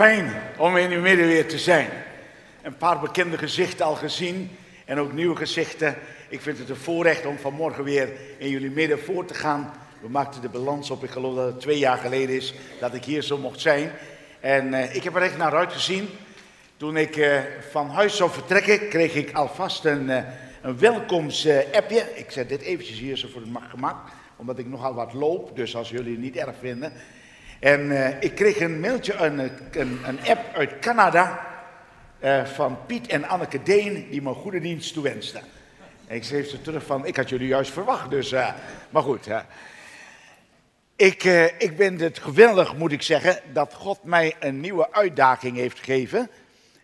fijn om in uw midden weer te zijn. Een paar bekende gezichten al gezien en ook nieuwe gezichten. Ik vind het een voorrecht om vanmorgen weer in jullie midden voor te gaan. We maakten de balans op, ik geloof dat het twee jaar geleden is dat ik hier zo mocht zijn. En uh, ik heb er echt naar uitgezien. Toen ik uh, van huis zou vertrekken, kreeg ik alvast een, uh, een welkomstappje. ik zet dit eventjes hier zo voor het gemak, omdat ik nogal wat loop. Dus als jullie het niet erg vinden. En uh, ik kreeg een mailtje, een, een, een app uit Canada uh, van Piet en Anneke Deen, die me goede dienst toewensten. En ik schreef ze terug van, ik had jullie juist verwacht, dus, uh, maar goed. ik, ik ben het geweldig, moet ik zeggen, dat God mij een nieuwe uitdaging heeft gegeven.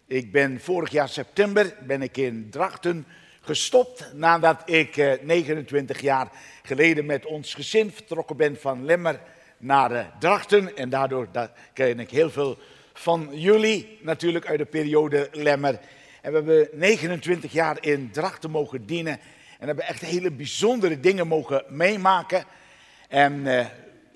Ik ben vorig jaar september ben ik in Drachten gestopt nadat ik 29 jaar geleden met ons gezin vertrokken ben van Lemmer naar uh, Drachten. En daardoor da ken ik heel veel van jullie natuurlijk uit de periode Lemmer. En we hebben 29 jaar in Drachten mogen dienen. En hebben echt hele bijzondere dingen mogen meemaken. En uh,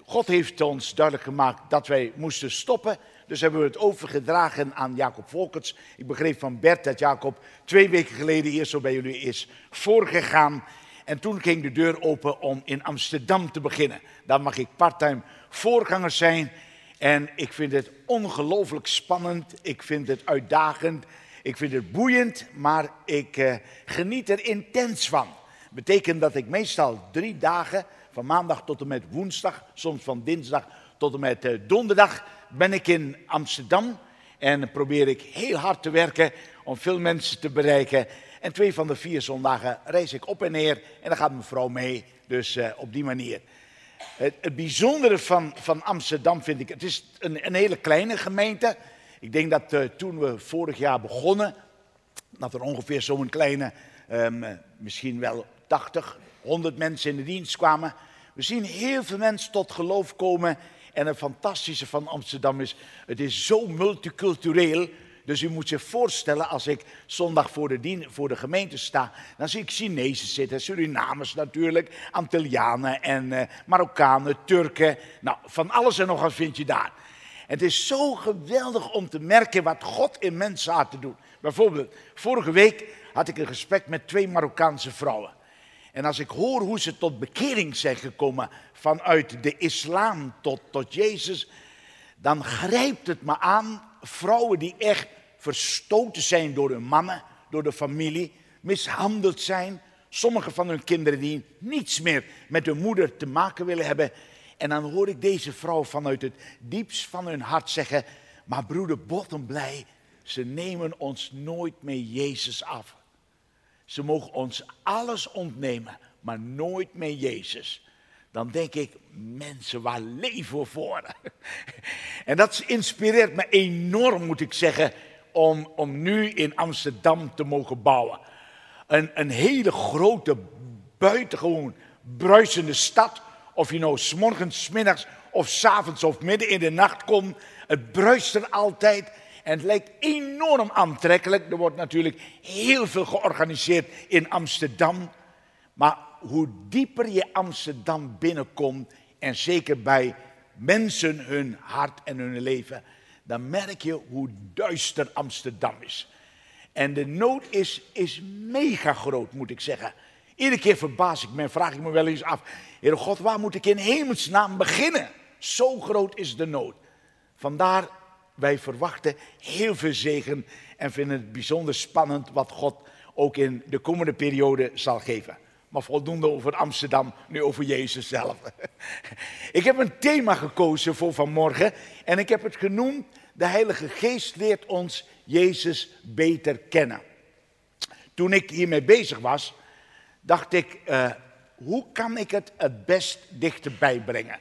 God heeft ons duidelijk gemaakt dat wij moesten stoppen. Dus hebben we het overgedragen aan Jacob Volkers. Ik begreep van Bert dat Jacob twee weken geleden hier zo bij jullie is voorgegaan. En toen ging de deur open om in Amsterdam te beginnen. Daar mag ik parttime voorganger zijn. En ik vind het ongelooflijk spannend. Ik vind het uitdagend. Ik vind het boeiend. Maar ik uh, geniet er intens van. Betekent dat ik meestal drie dagen, van maandag tot en met woensdag, soms van dinsdag tot en met uh, donderdag, ben ik in Amsterdam. En probeer ik heel hard te werken om veel mensen te bereiken. En twee van de vier zondagen reis ik op en neer en dan gaat mijn vrouw mee. Dus uh, op die manier. Het, bijzondere van, van Amsterdam vind ik, het is een, een hele kleine gemeente. Ik denk dat uh, toen we vorig jaar begonnen, dat er ongeveer zo'n kleine, um, misschien wel 80, 100 mensen in de dienst kwamen. We zien heel veel mensen tot geloof komen. En het fantastische van Amsterdam is, het is zo multicultureel. Dus u moet zich voorstellen, als ik zondag voor de, dien, voor de gemeente sta, dan zie ik Chinezen zitten, Surinamers natuurlijk, Antillianen en uh, Marokkanen, Turken. Nou, van alles en nog wat vind je daar. Het is zo geweldig om te merken wat God in mensenharten doet. Bijvoorbeeld, vorige week had ik een gesprek met twee Marokkaanse vrouwen. En als ik hoor hoe ze tot bekering zijn gekomen vanuit de islam tot, tot Jezus, dan grijpt het me aan. Vrouwen die echt verstoten zijn door hun mannen, door de familie, mishandeld zijn. Sommige van hun kinderen die niets meer met hun moeder te maken willen hebben. En dan hoor ik deze vrouw vanuit het diepst van hun hart zeggen: Maar broeder Botten blij, ze nemen ons nooit meer Jezus af. Ze mogen ons alles ontnemen, maar nooit meer Jezus. Dan denk ik, mensen, waar leven voor? En dat inspireert me enorm, moet ik zeggen, om, om nu in Amsterdam te mogen bouwen. Een, een hele grote, buitengewoon bruisende stad. Of je nou s'morgens, smiddags of s'avonds of midden in de nacht komt. Het bruist er altijd. En het lijkt enorm aantrekkelijk. Er wordt natuurlijk heel veel georganiseerd in Amsterdam. Maar hoe dieper je Amsterdam binnenkomt, en zeker bij mensen hun hart en hun leven, dan merk je hoe duister Amsterdam is. En de nood is, is mega groot, moet ik zeggen. Iedere keer verbaas ik me en vraag ik me wel eens af: Heer God, waar moet ik in hemelsnaam beginnen? Zo groot is de nood. Vandaar, wij verwachten heel veel zegen en vinden het bijzonder spannend wat God ook in de komende periode zal geven. Maar voldoende over Amsterdam, nu over Jezus zelf. ik heb een thema gekozen voor vanmorgen en ik heb het genoemd: De Heilige Geest leert ons Jezus beter kennen. Toen ik hiermee bezig was, dacht ik: uh, hoe kan ik het het best dichterbij brengen?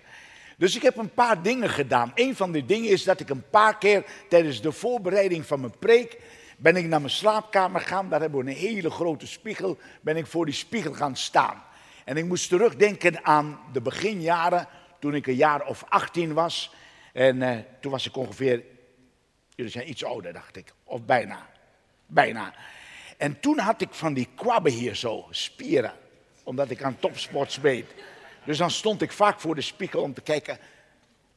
Dus ik heb een paar dingen gedaan. Een van die dingen is dat ik een paar keer tijdens de voorbereiding van mijn preek ben ik naar mijn slaapkamer gegaan. Daar hebben we een hele grote spiegel. Ben ik voor die spiegel gaan staan. En ik moest terugdenken aan de beginjaren, toen ik een jaar of 18 was. En uh, toen was ik ongeveer, jullie zijn iets ouder, dacht ik. Of bijna. Bijna. En toen had ik van die kwabben hier zo, spieren. Omdat ik aan topsport speed. Dus dan stond ik vaak voor de spiegel om te kijken,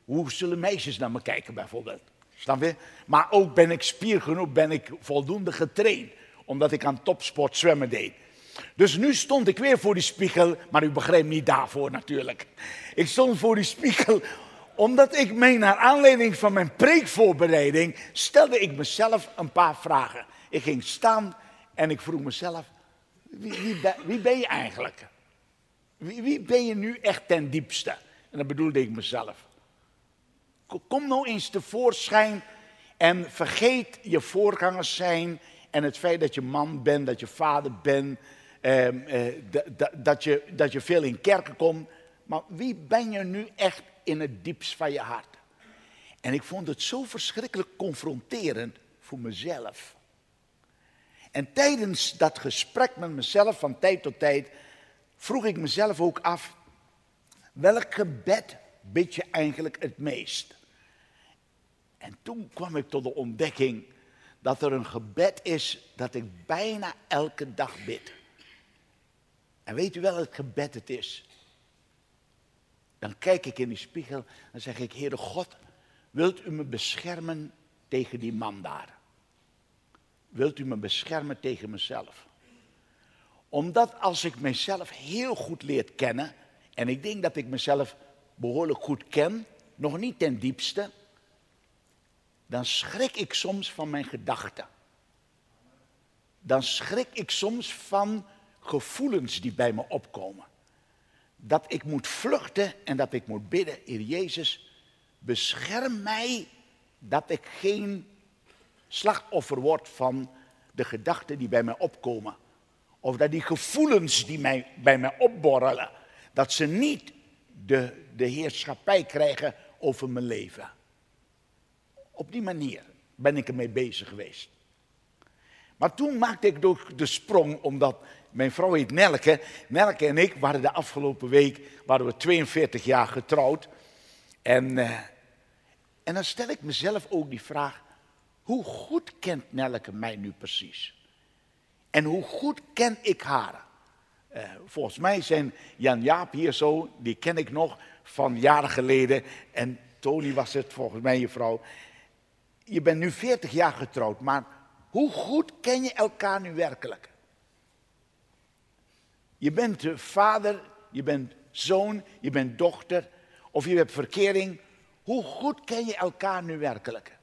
hoe zullen meisjes naar me kijken bijvoorbeeld? Snap je? Maar ook ben ik spier genoeg, ben ik voldoende getraind. Omdat ik aan topsport zwemmen deed. Dus nu stond ik weer voor die spiegel, maar u begrijpt niet daarvoor natuurlijk. Ik stond voor die spiegel omdat ik mij naar aanleiding van mijn preekvoorbereiding stelde ik mezelf een paar vragen. Ik ging staan en ik vroeg mezelf, wie, wie ben je eigenlijk? Wie, wie ben je nu echt ten diepste? En dat bedoelde ik mezelf. Kom nou eens tevoorschijn en vergeet je voorgangers zijn en het feit dat je man bent, dat je vader bent, ehm, eh, dat, je, dat je veel in kerken komt. Maar wie ben je nu echt in het diepst van je hart? En ik vond het zo verschrikkelijk confronterend voor mezelf. En tijdens dat gesprek met mezelf van tijd tot tijd vroeg ik mezelf ook af, welk gebed bid je eigenlijk het meest? En toen kwam ik tot de ontdekking dat er een gebed is dat ik bijna elke dag bid. En weet u wel het gebed het is? Dan kijk ik in die spiegel en zeg ik, Heere God, wilt u me beschermen tegen die man daar? Wilt u me beschermen tegen mezelf? Omdat als ik mezelf heel goed leer kennen, en ik denk dat ik mezelf behoorlijk goed ken, nog niet ten diepste, dan schrik ik soms van mijn gedachten. Dan schrik ik soms van gevoelens die bij me opkomen. Dat ik moet vluchten en dat ik moet bidden, Heer Jezus, bescherm mij dat ik geen slachtoffer word van de gedachten die bij mij opkomen. Of dat die gevoelens die mij, bij mij opborrelen, dat ze niet de, de heerschappij krijgen over mijn leven. Op die manier ben ik ermee bezig geweest. Maar toen maakte ik ook de sprong, omdat mijn vrouw heet Nelke. Nelke en ik waren de afgelopen week waren we 42 jaar getrouwd. En, uh, en dan stel ik mezelf ook die vraag, hoe goed kent Nelke mij nu precies? En hoe goed ken ik haar? Uh, volgens mij zijn Jan Jaap hier zo, die ken ik nog van jaren geleden. En Tony was het, volgens mij je vrouw je bent nu 40 jaar getrouwd, maar hoe goed ken je elkaar nu werkelijk? Je bent vader, je bent zoon, je bent dochter, of je hebt verkering. Hoe goed ken je elkaar nu werkelijk?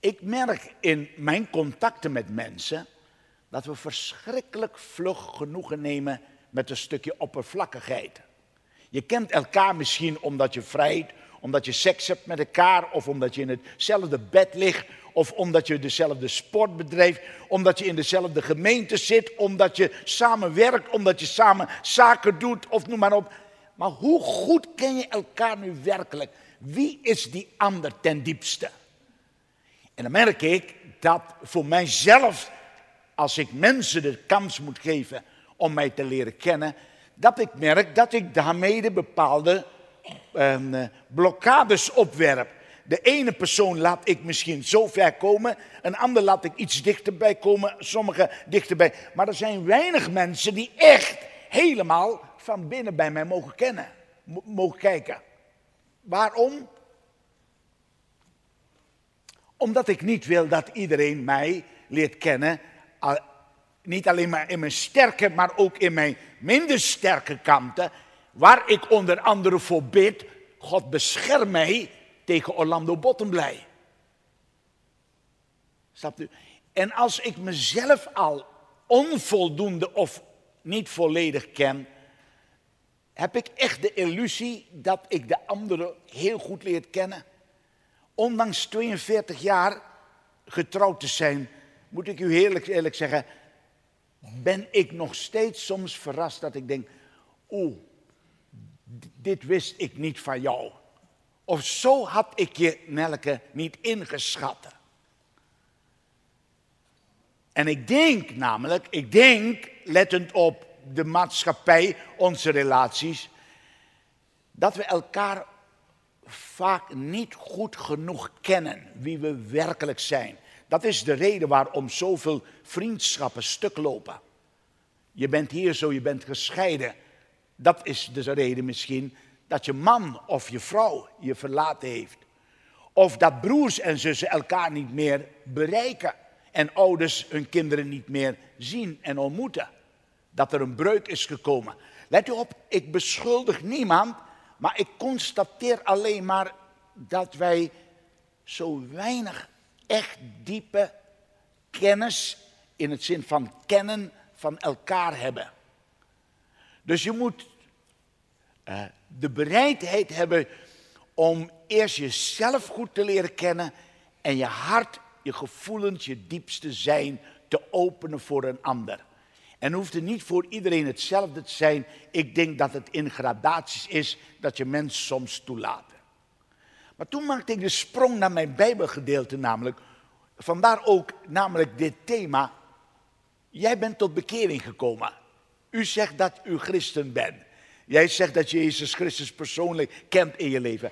Ik merk in mijn contacten met mensen dat we verschrikkelijk vlug genoegen nemen met een stukje oppervlakkigheid. Je kent elkaar misschien omdat je vrijt omdat je seks hebt met elkaar, of omdat je in hetzelfde bed ligt, of omdat je dezelfde sport bedrijft, omdat je in dezelfde gemeente zit, omdat je samen werkt, omdat je samen zaken doet, of noem maar op. Maar hoe goed ken je elkaar nu werkelijk? Wie is die ander ten diepste? En dan merk ik dat voor mijzelf, als ik mensen de kans moet geven om mij te leren kennen, dat ik merk dat ik daarmee bepaalde uh, blokkades opwerp. De ene persoon laat ik misschien zo ver komen, een ander laat ik iets dichterbij komen, sommige dichterbij. Maar er zijn weinig mensen die echt helemaal van binnen bij mij mogen kennen, mogen kijken. Waarom? Omdat ik niet wil dat iedereen mij leert kennen, niet alleen maar in mijn sterke, maar ook in mijn minder sterke kanten. Waar ik onder andere voor bid, God bescherm mij tegen Orlando Bottomblij. Snapt u? En als ik mezelf al onvoldoende of niet volledig ken, heb ik echt de illusie dat ik de anderen heel goed leert kennen. Ondanks 42 jaar getrouwd te zijn, moet ik u heerlijk eerlijk zeggen, ben ik nog steeds soms verrast dat ik denk, oeh, dit wist ik niet van jou. Of zo had ik je, Nelke, niet ingeschat. En ik denk namelijk, ik denk, lettend op de maatschappij, onze relaties, dat we elkaar vaak niet goed genoeg kennen wie we werkelijk zijn. Dat is de reden waarom zoveel vriendschappen stuk lopen. Je bent hier zo, je bent gescheiden. Dat is de reden misschien dat je man of je vrouw je verlaten heeft. Of dat broers en zussen elkaar niet meer bereiken. En ouders hun kinderen niet meer zien en ontmoeten. Dat er een breuk is gekomen. Let u op, ik beschuldig niemand, maar ik constateer alleen maar dat wij zo weinig echt diepe kennis in het zin van kennen van elkaar hebben. Dus je moet uh, de bereidheid hebben om eerst jezelf goed te leren kennen en je hart, je gevoelens, je diepste zijn te openen voor een ander. En hoeft het niet voor iedereen hetzelfde te zijn. Ik denk dat het in gradaties is dat je mensen soms toelaat. Maar toen maakte ik de sprong naar mijn Bijbelgedeelte, namelijk. Vandaar ook namelijk dit thema. Jij bent tot bekering gekomen. U zegt dat u christen bent. Jij zegt dat je Jezus Christus persoonlijk kent in je leven.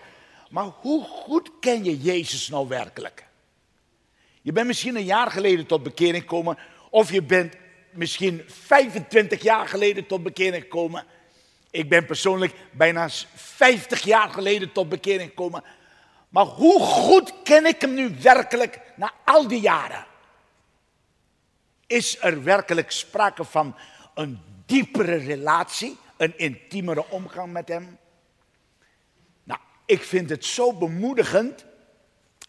Maar hoe goed ken je Jezus nou werkelijk? Je bent misschien een jaar geleden tot bekering gekomen, of je bent misschien 25 jaar geleden tot bekering gekomen. Ik ben persoonlijk bijna 50 jaar geleden tot bekering gekomen. Maar hoe goed ken ik hem nu werkelijk na al die jaren? Is er werkelijk sprake van een diepere relatie, een intiemere omgang met hem? Nou, ik vind het zo bemoedigend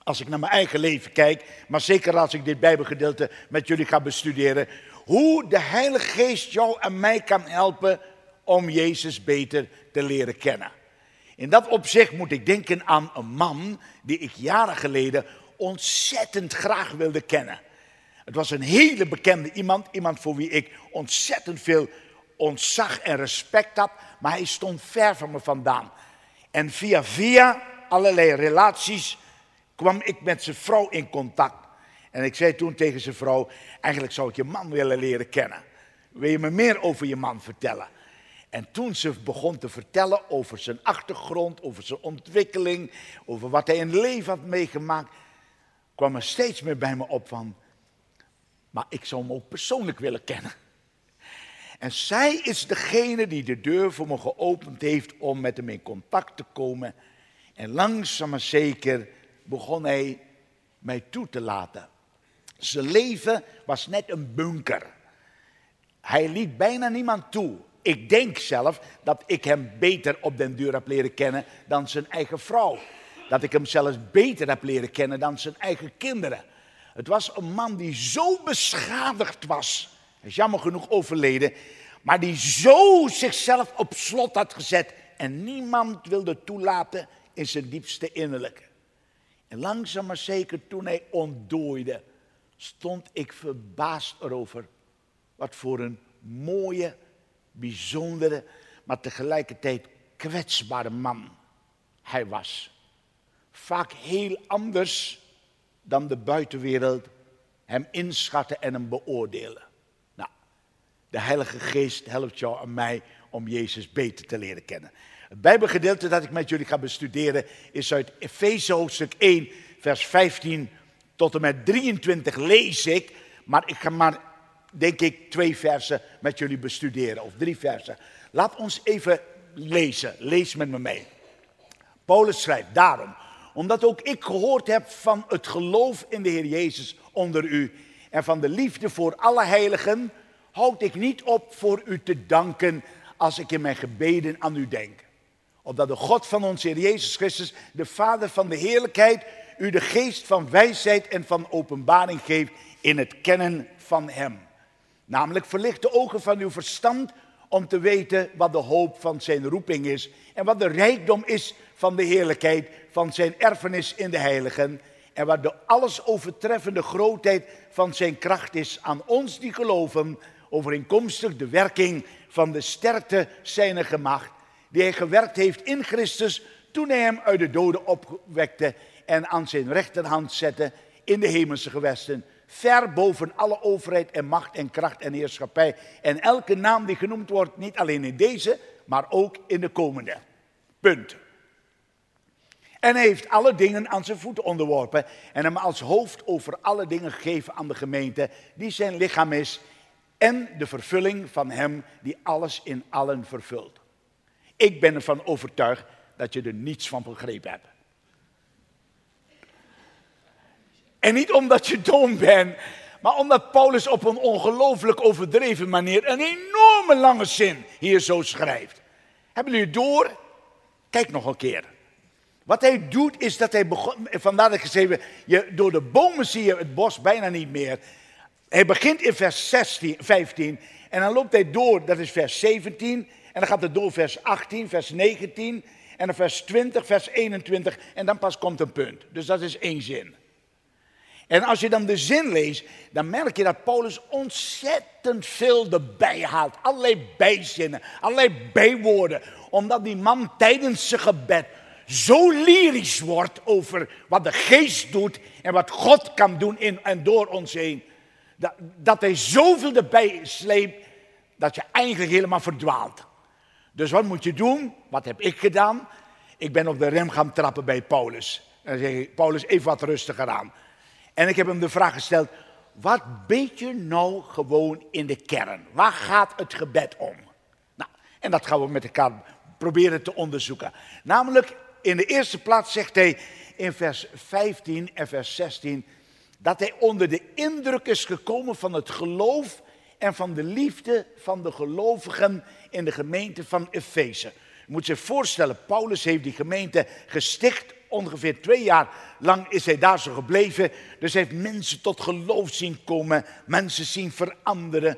als ik naar mijn eigen leven kijk, maar zeker als ik dit Bijbelgedeelte met jullie ga bestuderen, hoe de Heilige Geest jou en mij kan helpen om Jezus beter te leren kennen. In dat opzicht moet ik denken aan een man die ik jaren geleden ontzettend graag wilde kennen. Het was een hele bekende iemand, iemand voor wie ik ontzettend veel ontzag en respect had, maar hij stond ver van me vandaan. En via via allerlei relaties kwam ik met zijn vrouw in contact. En ik zei toen tegen zijn vrouw, eigenlijk zou ik je man willen leren kennen. Wil je me meer over je man vertellen? En toen ze begon te vertellen over zijn achtergrond, over zijn ontwikkeling, over wat hij in leven had meegemaakt, kwam er steeds meer bij me op van, maar ik zou hem ook persoonlijk willen kennen. En zij is degene die de deur voor me geopend heeft om met hem in contact te komen. En langzaam maar zeker begon hij mij toe te laten. Zijn leven was net een bunker. Hij liet bijna niemand toe. Ik denk zelf dat ik hem beter op den duur heb leren kennen dan zijn eigen vrouw. Dat ik hem zelfs beter heb leren kennen dan zijn eigen kinderen. Het was een man die zo beschadigd was. Hij is jammer genoeg overleden. Maar die zo zichzelf op slot had gezet. En niemand wilde toelaten in zijn diepste innerlijke. En langzaam maar zeker toen hij ontdooide, stond ik verbaasd erover. Wat voor een mooie, bijzondere, maar tegelijkertijd kwetsbare man hij was. Vaak heel anders dan de buitenwereld hem inschatten en hem beoordelen. De Heilige Geest helpt jou en mij om Jezus beter te leren kennen. Het Bijbelgedeelte dat ik met jullie ga bestuderen is uit Efeze hoofdstuk 1, vers 15 tot en met 23 lees ik. Maar ik ga maar, denk ik, twee versen met jullie bestuderen, of drie versen. Laat ons even lezen. Lees met me mee. Paulus schrijft, daarom, omdat ook ik gehoord heb van het geloof in de Heer Jezus onder u en van de liefde voor alle heiligen, houd ik niet op voor u te danken als ik in mijn gebeden aan u denk. Opdat de God van onze Heer Jezus Christus, de Vader van de heerlijkheid, u de geest van wijsheid en van openbaring geeft in het kennen van Hem. Namelijk verlicht de ogen van uw verstand om te weten wat de hoop van zijn roeping is en wat de rijkdom is van de heerlijkheid van zijn erfenis in de heiligen en wat de alles overtreffende grootheid van zijn kracht is aan ons die geloven, overeenkomstig de werking van de sterkte zijner gemacht, die hij gewerkt heeft in Christus toen hij hem uit de doden opwekte en aan zijn rechterhand zette in de hemelse gewesten, ver boven alle overheid en macht en kracht en heerschappij en elke naam die genoemd wordt, niet alleen in deze, maar ook in de komende. Punt. En hij heeft alle dingen aan zijn voeten onderworpen en hem als hoofd over alle dingen gegeven aan de gemeente, die zijn lichaam is, en de vervulling van hem die alles in allen vervult. Ik ben ervan overtuigd dat je er niets van begrepen hebt. En niet omdat je dom bent, maar omdat Paulus op een ongelooflijk overdreven manier een enorme lange zin hier zo schrijft. Hebben jullie door? Kijk nog een keer. Wat hij doet is dat hij begon, vandaar dat ik geschreven, je, door de bomen zie je het bos bijna niet meer. Hij begint in vers 16, 15 en dan loopt hij door, dat is vers 17 en dan gaat het door vers 18, vers 19 en dan vers 20, vers 21 en dan pas komt een punt. Dus dat is één zin. En als je dan de zin leest, dan merk je dat Paulus ontzettend veel erbij haalt. Allerlei bijzinnen, allerlei bijwoorden. Omdat die man tijdens zijn gebed zo lyrisch wordt over wat de geest doet en wat God kan doen in en door ons heen. Dat, dat hij zoveel erbij sleept dat je eigenlijk helemaal verdwaalt. Dus wat moet je doen? Wat heb ik gedaan? Ik ben op de rem gaan trappen bij Paulus. En dan zeg ik, Paulus, even wat rustiger aan. En ik heb hem de vraag gesteld, wat weet je nou gewoon in de kern? Waar gaat het gebed om? Nou, en dat gaan we met elkaar proberen te onderzoeken. Namelijk, in de eerste plaats zegt hij in vers 15 en vers 16 dat hij onder de indruk is gekomen van het geloof en van de liefde van de gelovigen in de gemeente van Efeze. Je moet zich voorstellen, Paulus heeft die gemeente gesticht. Ongeveer twee jaar lang is hij daar zo gebleven. Dus hij heeft mensen tot geloof zien komen, mensen zien veranderen.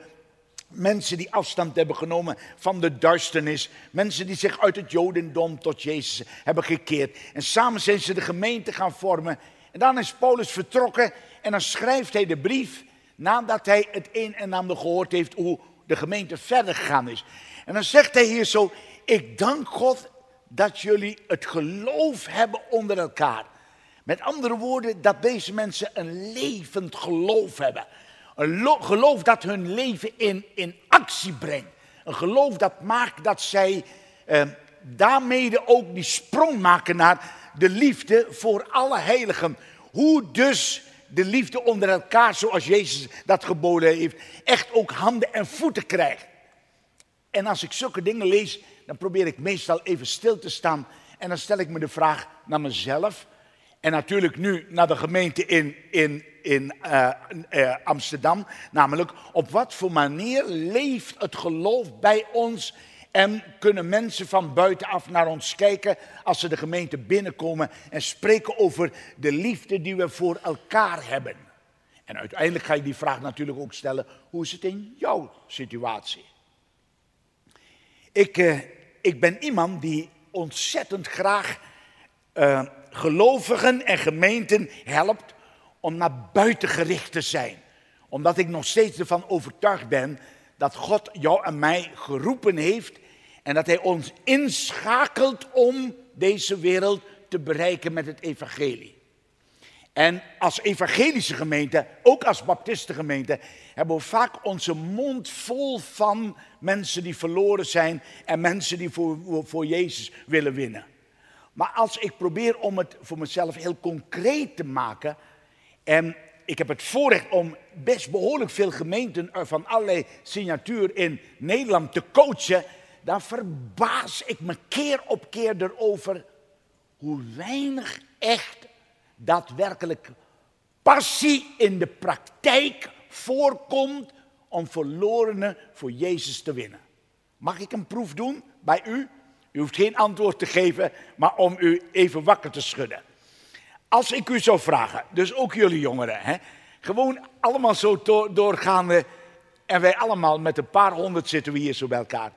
Mensen die afstand hebben genomen van de duisternis. Mensen die zich uit het Jodendom tot Jezus hebben gekeerd. En samen zijn ze de gemeente gaan vormen. En dan is Paulus vertrokken en dan schrijft hij de brief nadat hij het een en ander gehoord heeft hoe de gemeente verder gegaan is. En dan zegt hij hier zo, ik dank God dat jullie het geloof hebben onder elkaar. Met andere woorden, dat deze mensen een levend geloof hebben. Een geloof dat hun leven in, in actie brengt. Een geloof dat maakt dat zij eh, daarmee ook die sprong maken naar de liefde voor alle heiligen. Hoe dus de liefde onder elkaar, zoals Jezus dat geboden heeft, echt ook handen en voeten krijgt. En als ik zulke dingen lees, dan probeer ik meestal even stil te staan. En dan stel ik me de vraag naar mezelf. En natuurlijk nu naar de gemeente in, in, in uh, uh, Amsterdam. Namelijk, op wat voor manier leeft het geloof bij ons? En kunnen mensen van buitenaf naar ons kijken als ze de gemeente binnenkomen en spreken over de liefde die we voor elkaar hebben? En uiteindelijk ga je die vraag natuurlijk ook stellen: hoe is het in jouw situatie? Ik, uh, ik ben iemand die ontzettend graag uh, gelovigen en gemeenten helpt om naar buiten gericht te zijn. Omdat ik nog steeds ervan overtuigd ben dat God jou en mij geroepen heeft en dat Hij ons inschakelt om deze wereld te bereiken met het evangelie. En als evangelische gemeente, ook als baptistengemeente, hebben we vaak onze mond vol van mensen die verloren zijn en mensen die voor, voor Jezus willen winnen. Maar als ik probeer om het voor mezelf heel concreet te maken, en ik heb het voorrecht om best behoorlijk veel gemeenten van allerlei signatuur in Nederland te coachen, dan verbaas ik me keer op keer erover hoe weinig echt daadwerkelijk passie in de praktijk voorkomt om verlorenen voor Jezus te winnen. Mag ik een proef doen bij u? U hoeft geen antwoord te geven, maar om u even wakker te schudden. Als ik u zou vragen, dus ook jullie jongeren, hè, gewoon allemaal zo doorgaande en wij allemaal met een paar honderd zitten we hier zo bij elkaar.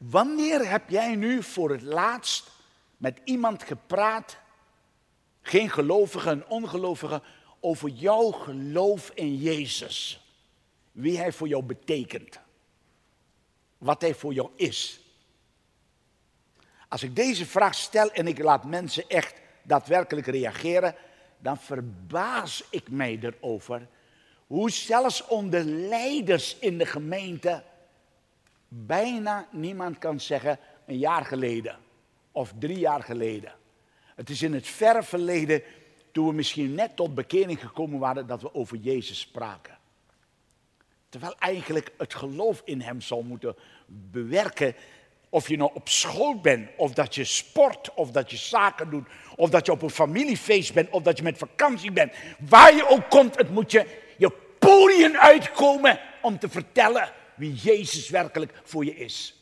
Wanneer heb jij nu voor het laatst met iemand gepraat, geen gelovige, een ongelovige, over jouw geloof in Jezus? Wie hij voor jou betekent? Wat hij voor jou is? Als ik deze vraag stel en ik laat mensen echt daadwerkelijk reageren, dan verbaas ik mij erover hoe zelfs onder leiders in de gemeente bijna niemand kan zeggen een jaar geleden of drie jaar geleden. Het is in het verre verleden, toen we misschien net tot bekering gekomen waren, dat we over Jezus spraken. Terwijl eigenlijk het geloof in Hem zal moeten bewerken Of je nou op school bent, of dat je sport, of dat je zaken doet, of dat je op een familiefeest bent, of dat je met vakantie bent. Waar je ook komt, het moet je je podium uitkomen om te vertellen wie Jezus werkelijk voor je is.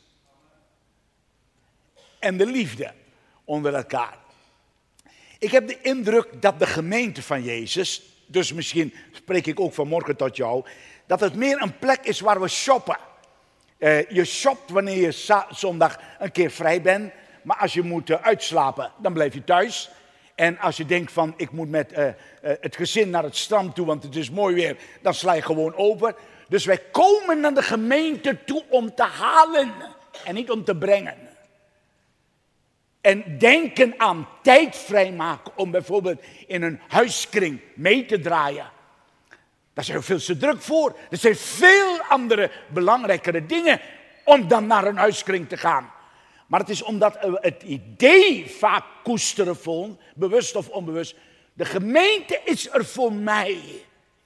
En de liefde onder elkaar. Ik heb de indruk dat de gemeente van Jezus, dus misschien spreek ik ook vanmorgen tot jou, dat het meer een plek is waar we shoppen. Uh, je shopt wanneer je zondag een keer vrij bent, maar als je moet uh, uitslapen, dan blijf je thuis. En als je denkt van ik moet met uh, het gezin naar het strand toe, want het is mooi weer, dan sla je gewoon over. Dus wij komen naar de gemeente toe om te halen en niet om te brengen. En denken aan tijd vrijmaken om bijvoorbeeld in een huiskring mee te draaien. Daar zijn we veel te druk voor. Er zijn veel andere belangrijkere dingen om dan naar een huiskring te gaan. Maar het is omdat we het idee vaak koesteren bewust of onbewust. De gemeente is er voor mij.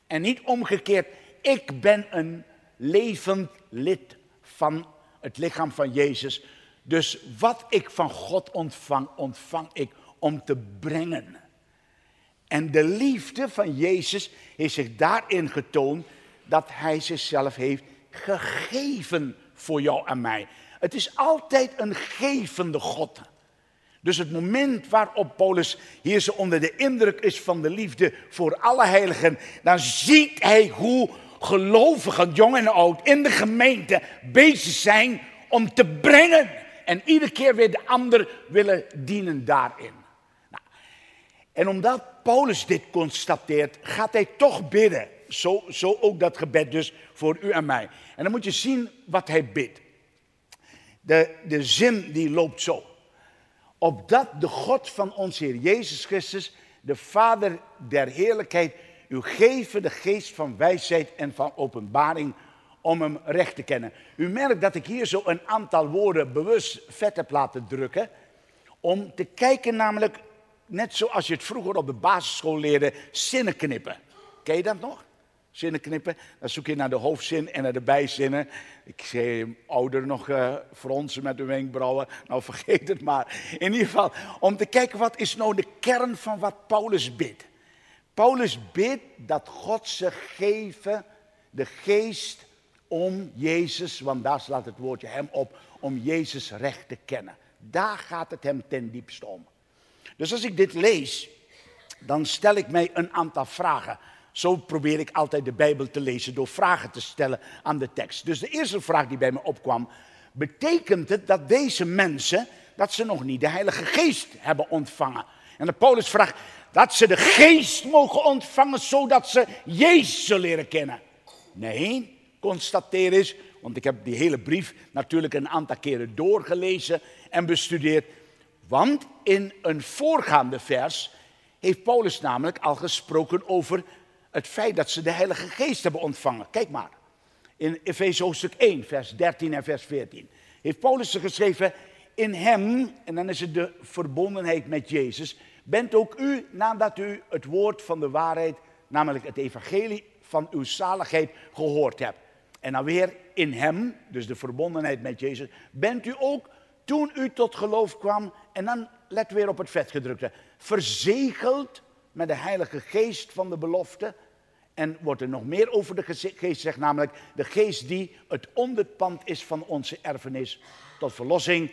En niet omgekeerd, ik ben een levend lid van het lichaam van Jezus. Dus wat ik van God ontvang, ontvang ik om te brengen. En de liefde van Jezus heeft zich daarin getoond dat Hij zichzelf heeft gegeven voor jou en mij. Het is altijd een gevende God. Dus het moment waarop Paulus hier zo onder de indruk is van de liefde voor alle heiligen, dan ziet hij hoe gelovigen, jong en oud, in de gemeente bezig zijn om te brengen en iedere keer weer de ander willen dienen daarin. Nou, en omdat Paulus dit constateert, gaat hij toch bidden. Zo, zo ook dat gebed dus voor u en mij. En dan moet je zien wat hij bidt. De, de zin die loopt zo. Opdat de God van ons Heer Jezus Christus, de Vader der heerlijkheid, u geven de geest van wijsheid en van openbaring om hem recht te kennen. U merkt dat ik hier zo een aantal woorden bewust vet heb laten drukken. Om te kijken namelijk, net zoals je het vroeger op de basisschool leerde, zinnen knippen. Ken je dat nog? Zinnen knippen. Dan zoek je naar de hoofdzin en naar de bijzinnen. Ik zie ouder nog uh, fronsen met de wenkbrauwen. Nou, vergeet het maar. In ieder geval, om te kijken wat is nou de kern van wat Paulus bidt. Paulus bidt dat God ze geven de geest om Jezus, want daar slaat het woordje hem op, om Jezus recht te kennen. Daar gaat het hem ten diepste om. Dus als ik dit lees, dan stel ik mij een aantal vragen. Zo probeer ik altijd de Bijbel te lezen door vragen te stellen aan de tekst. Dus de eerste vraag die bij me opkwam, betekent het dat deze mensen, dat ze nog niet de Heilige Geest hebben ontvangen? En de Paulus vraagt dat ze de Geest mogen ontvangen zodat ze Jezus leren kennen. Nee, constateer is, want ik heb die hele brief natuurlijk een aantal keren doorgelezen en bestudeerd. Want in een voorgaande vers heeft Paulus namelijk al gesproken over het feit dat ze de Heilige Geest hebben ontvangen. Kijk maar, in Efeze hoofdstuk 1, vers 13 en vers 14. Heeft Paulus geschreven, in hem, en dan is het de verbondenheid met Jezus, bent ook u, nadat u het woord van de waarheid, namelijk het evangelie van uw zaligheid, gehoord hebt. En dan weer in hem, dus de verbondenheid met Jezus, bent u ook toen u tot geloof kwam, en dan let weer op het vetgedrukte, verzegeld met de Heilige Geest van de belofte. En wordt er nog meer over de geest gezegd, namelijk de geest die het onderpand is van onze erfenis tot verlossing,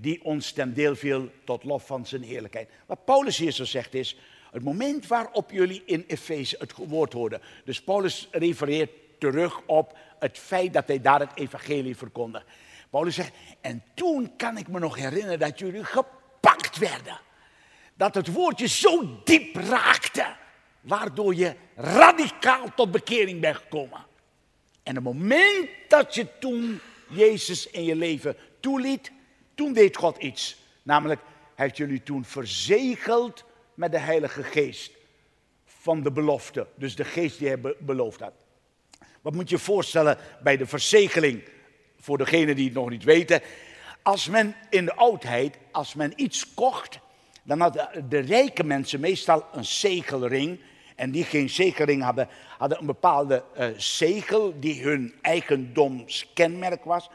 die ons ten deel viel tot lof van zijn heerlijkheid. Wat Paulus hier zo zegt is, het moment waarop jullie in Efeze het woord hoorden. Dus Paulus refereert terug op het feit dat hij daar het evangelie verkondigt. Paulus zegt, en toen kan ik me nog herinneren dat jullie gepakt werden. Dat het woordje zo diep raakte, waardoor je radicaal tot bekering bent gekomen. En het moment dat je toen Jezus in je leven toeliet, toen deed God iets. Namelijk, hij heeft jullie toen verzegeld met de Heilige Geest van de belofte. Dus de geest die hij beloofd had. Wat moet je je voorstellen bij de verzegeling? Voor degenen die het nog niet weten. Als men in de oudheid, als men iets kocht, dan hadden de rijke mensen meestal een zegelring. En die geen zegelring hadden, hadden een bepaalde uh, zegel die hun eigendomskenmerk was.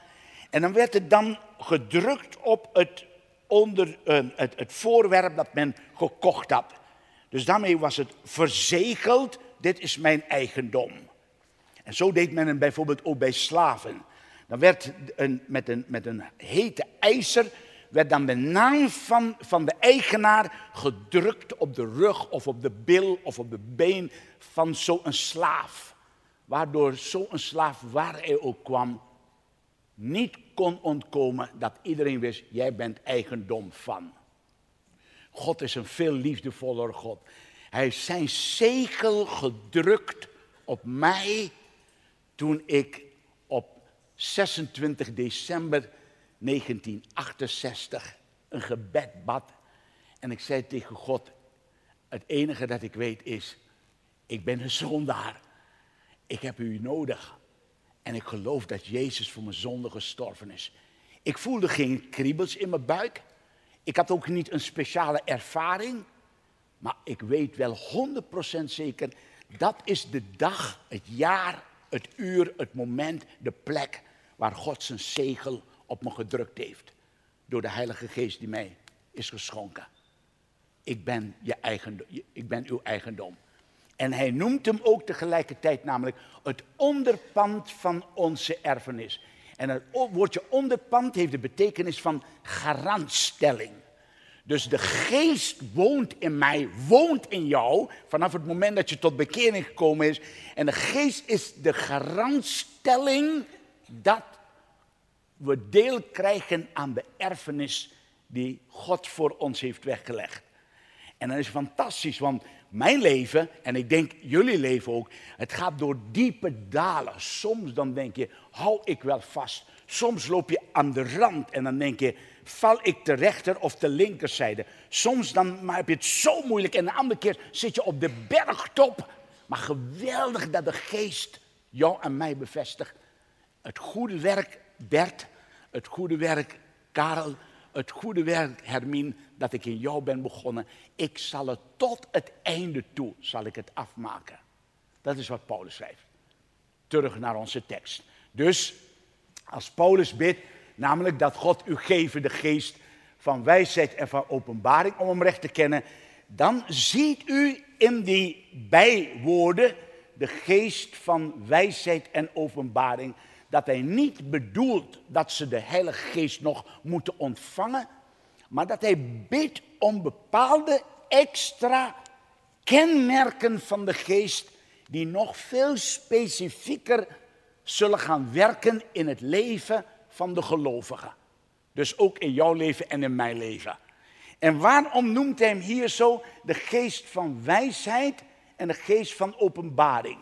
En dan werd het dan gedrukt op het, onder, uh, het, het voorwerp dat men gekocht had. Dus daarmee was het verzegeld, dit is mijn eigendom. En zo deed men het bijvoorbeeld ook bij slaven. Dan werd een, met, een, met een hete ijzer werd dan de naam van, van de eigenaar gedrukt op de rug of op de bil of op de been van zo'n slaaf. Waardoor zo'n slaaf, waar hij ook kwam, niet kon ontkomen dat iedereen wist, jij bent eigendom van. God is een veel liefdevoller God. Hij heeft zijn zegel gedrukt op mij toen ik op 26 december 1968 een gebed bad. En ik zei tegen God, het enige dat ik weet is, ik ben een zondaar. Ik heb u nodig. En ik geloof dat Jezus voor mijn zonde gestorven is. Ik voelde geen kriebels in mijn buik. Ik had ook niet een speciale ervaring. Maar ik weet wel 100% zeker, dat is de dag, het jaar, het uur, het moment, de plek waar God zijn zegel op me gedrukt heeft. Door de Heilige Geest die mij is geschonken. Ik ben, je eigendom, ik ben uw eigendom. En hij noemt hem ook tegelijkertijd namelijk het onderpand van onze erfenis. En het woordje onderpand heeft de betekenis van garantstelling. Dus de geest woont in mij, woont in jou, vanaf het moment dat je tot bekering gekomen is. En de geest is de garantstelling dat we deel krijgen aan de erfenis die God voor ons heeft weggelegd. En dat is fantastisch, want mijn leven, en ik denk jullie leven ook, het gaat door diepe dalen. Soms dan denk je, hou ik wel vast. Soms loop je aan de rand en dan denk je, val ik de rechter of de linkerzijde. Soms dan maar heb je het zo moeilijk en de andere keer zit je op de bergtop. Maar geweldig dat de geest jou en mij bevestigt. Het goede werk Bert, het goede werk Karel, het goede werk Hermine, dat ik in jou ben begonnen. Ik zal het tot het einde toe, zal ik het afmaken. Dat is wat Paulus schrijft. Terug naar onze tekst. Dus als Paulus bidt, namelijk dat God u geven de geest van wijsheid en van openbaring om hem recht te kennen, dan ziet u in die bijwoorden de geest van wijsheid en openbaring dat hij niet bedoelt dat ze de Heilige Geest nog moeten ontvangen, maar dat hij bidt om bepaalde extra kenmerken van de Geest die nog veel specifieker zullen gaan werken in het leven van de gelovigen. Dus ook in jouw leven en in mijn leven. En waarom noemt hij hem hier zo de geest van wijsheid en de geest van openbaring?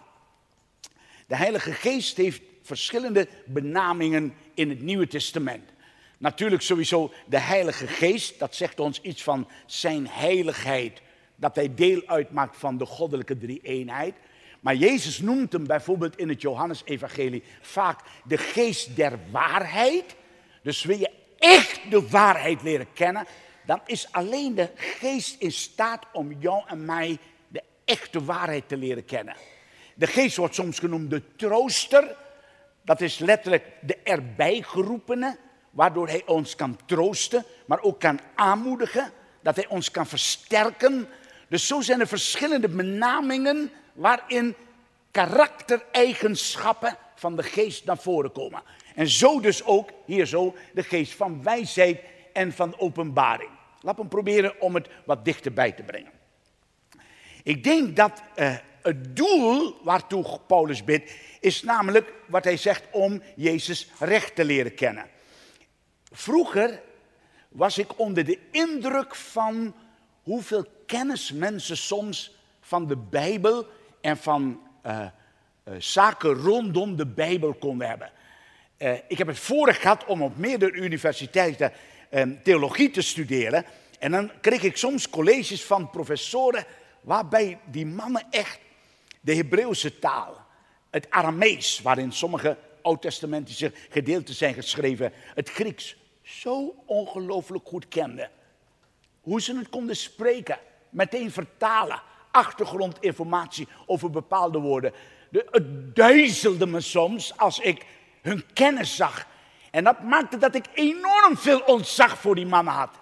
De Heilige Geest heeft verschillende benamingen in het Nieuwe Testament. Natuurlijk sowieso de Heilige Geest, dat zegt ons iets van zijn heiligheid, dat hij deel uitmaakt van de goddelijke drie-eenheid. Maar Jezus noemt hem bijvoorbeeld in het Johannesevangelie vaak de geest der waarheid. Dus wil je echt de waarheid leren kennen, dan is alleen de geest in staat om jou en mij de echte waarheid te leren kennen. De geest wordt soms genoemd de trooster, dat is letterlijk de erbij geroepene, waardoor hij ons kan troosten, maar ook kan aanmoedigen, dat hij ons kan versterken. Dus zo zijn er verschillende benamingen waarin karaktereigenschappen van de geest naar voren komen. En zo dus ook, hier zo, de geest van wijsheid en van openbaring. Laten we proberen om het wat dichterbij te brengen. Ik denk dat uh, het doel waartoe Paulus bidt, is namelijk wat hij zegt om Jezus recht te leren kennen. Vroeger was ik onder de indruk van hoeveel kennis mensen soms van de Bijbel en van uh, uh, zaken rondom de Bijbel konden hebben. Uh, ik heb het vorig gehad om op meerdere universiteiten theologie te studeren. En dan kreeg ik soms colleges van professoren waarbij die mannen echt de Hebreeuwse taal, het Aramees, waarin sommige oud-testamentische gedeelten zijn geschreven, het Grieks, zo ongelooflijk goed kenden. Hoe ze het konden spreken, meteen vertalen, achtergrondinformatie over bepaalde woorden. De, het duizelde me soms als ik hun kennis zag. En dat maakte dat ik enorm veel ontzag voor die mannen had.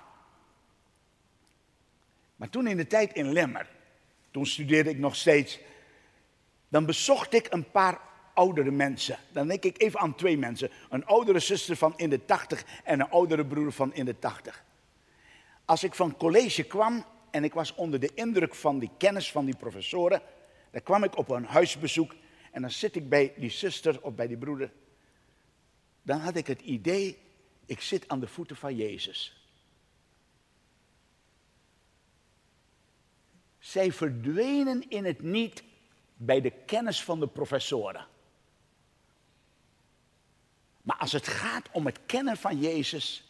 Maar toen in de tijd in Lemmer, toen studeerde ik nog steeds, dan bezocht ik een paar oudere mensen. Dan denk ik even aan twee mensen. Een oudere zuster van in de tachtig en een oudere broer van in de tachtig. Als ik van college kwam en ik was onder de indruk van die kennis van die professoren, dan kwam ik op een huisbezoek en dan zit ik bij die zuster of bij die broeder. Dan had ik het idee, ik zit aan de voeten van Jezus. Zij verdwenen in het niet bij de kennis van de professoren. Maar als het gaat om het kennen van Jezus,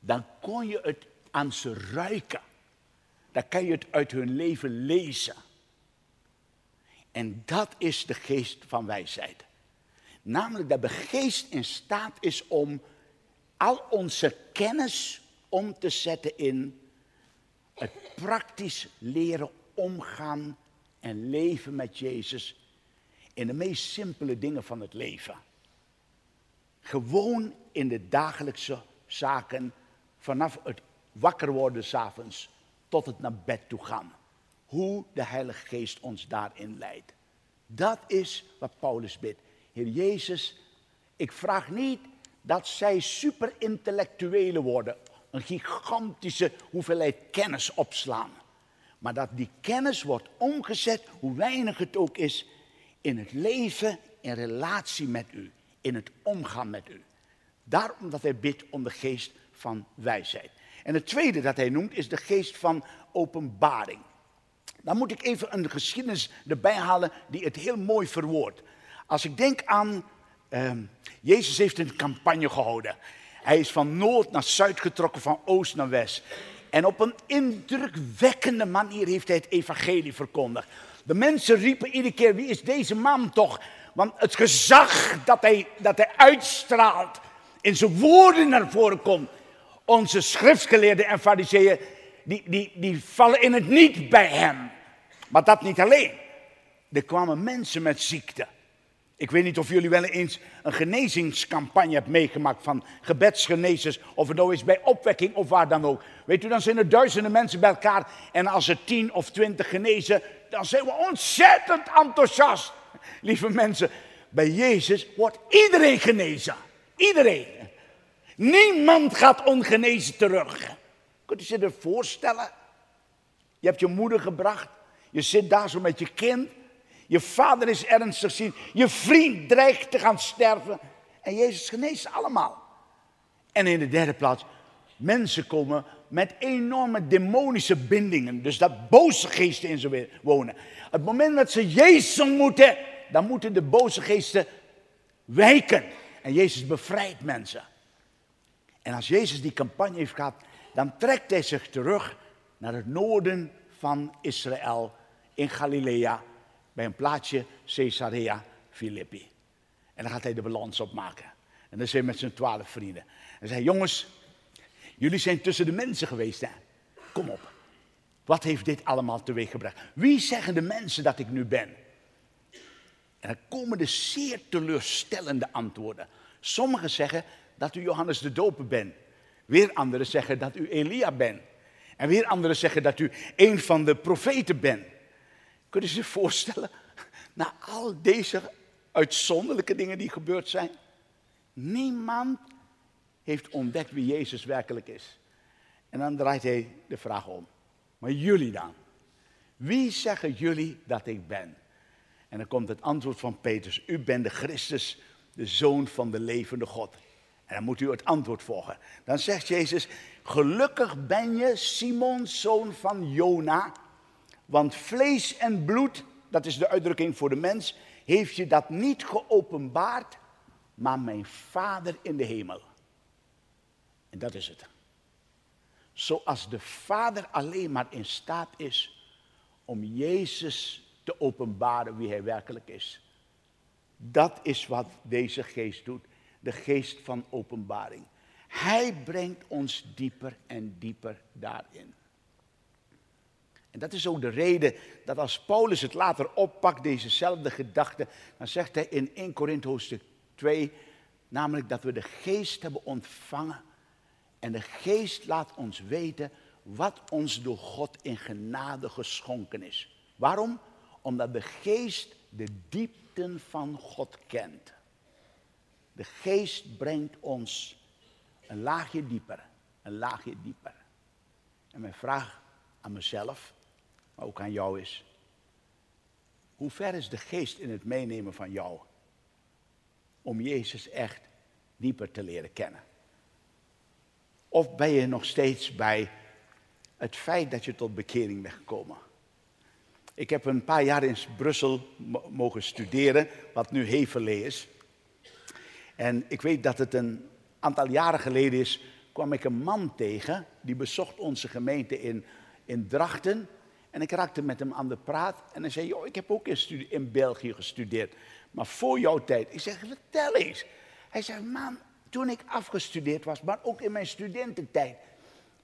dan kon je het aan ze ruiken. Dan kan je het uit hun leven lezen. En dat is de geest van wijsheid. Namelijk dat de geest in staat is om al onze kennis om te zetten in het praktisch leren omgaan en leven met Jezus in de meest simpele dingen van het leven. Gewoon in de dagelijkse zaken, vanaf het wakker worden s'avonds tot het naar bed toe gaan. Hoe de Heilige Geest ons daarin leidt. Dat is wat Paulus bidt. Heer Jezus, ik vraag niet dat zij superintellectuelen worden, een gigantische hoeveelheid kennis opslaan. Maar dat die kennis wordt omgezet, hoe weinig het ook is, in het leven, in relatie met u, in het omgaan met u. Daarom dat hij bidt om de geest van wijsheid. En het tweede dat hij noemt is de geest van openbaring. Dan moet ik even een geschiedenis erbij halen die het heel mooi verwoordt. Als ik denk aan, uh, Jezus heeft een campagne gehouden. Hij is van noord naar zuid getrokken, van oost naar west. En op een indrukwekkende manier heeft hij het evangelie verkondigd. De mensen riepen iedere keer, wie is deze man toch? Want het gezag dat hij, dat hij uitstraalt, in zijn woorden naar voren komt. Onze schriftgeleerden en fariseeën, die, die, die vallen in het niet bij hem. Maar dat niet alleen. Er kwamen mensen met ziekte. Ik weet niet of jullie wel eens een genezingscampagne hebben meegemaakt van gebedsgenezers. Of het nou is bij opwekking of waar dan ook. Weet u, dan zijn er duizenden mensen bij elkaar. En als er tien of twintig genezen, dan zijn we ontzettend enthousiast. Lieve mensen, bij Jezus wordt iedereen genezen. Iedereen. Niemand gaat ongenezen terug. Kunt u zich dat voorstellen? Je hebt je moeder gebracht. Je zit daar zo met je kind. Je vader is ernstig ziek. Je vriend dreigt te gaan sterven. En Jezus geneest allemaal. En in de derde plaats, mensen komen met enorme demonische bindingen. Dus dat boze geesten in ze wonen. Het moment dat ze Jezus ontmoeten, dan moeten de boze geesten wijken. En Jezus bevrijdt mensen. En als Jezus die campagne heeft gehad, dan trekt hij zich terug naar het noorden van Israël in Galilea bij een plaatsje Caesarea Philippi. En dan gaat hij de balans opmaken. En dan is hij met zijn twaalf vrienden. En zei, jongens, jullie zijn tussen de mensen geweest, hè? Kom op. Wat heeft dit allemaal teweeggebracht? Wie zeggen de mensen dat ik nu ben? En dan komen de zeer teleurstellende antwoorden. Sommigen zeggen dat u Johannes de Doper bent. Weer anderen zeggen dat u Elia bent. En weer anderen zeggen dat u een van de profeten bent. Kunnen ze zich voorstellen, na al deze uitzonderlijke dingen die gebeurd zijn, niemand heeft ontdekt wie Jezus werkelijk is. En dan draait hij de vraag om. Maar jullie dan? Wie zeggen jullie dat ik ben? En dan komt het antwoord van Petrus. U bent de Christus, de zoon van de levende God. En dan moet u het antwoord volgen. Dan zegt Jezus, gelukkig ben je Simon, zoon van Jona. Want vlees en bloed, dat is de uitdrukking voor de mens, heeft je dat niet geopenbaard, maar mijn Vader in de hemel. En dat is het. Zoals de Vader alleen maar in staat is om Jezus te openbaren wie hij werkelijk is. Dat is wat deze geest doet, de geest van openbaring. Hij brengt ons dieper en dieper daarin. En dat is ook de reden dat als Paulus het later oppakt, dezezelfde gedachte, dan zegt hij in 1 Korinthe hoofdstuk 2, Namelijk dat we de geest hebben ontvangen. En de geest laat ons weten wat ons door God in genade geschonken is. Waarom? Omdat de geest de diepten van God kent. De geest brengt ons een laagje dieper, een laagje dieper. En mijn vraag aan mezelf, ook aan jou is, hoe ver is de geest in het meenemen van jou om Jezus echt dieper te leren kennen? Of ben je nog steeds bij het feit dat je tot bekering bent gekomen? Ik heb een paar jaar in Brussel mogen studeren, wat nu Heverlee is. En ik weet dat het een aantal jaren geleden is, kwam ik een man tegen, die bezocht onze gemeente in, in Drachten. En ik raakte met hem aan de praat en hij zei, joh, ik heb ook in, in België gestudeerd, maar voor jouw tijd. Ik zeg, vertel eens. Hij zei, man, toen ik afgestudeerd was, maar ook in mijn studententijd.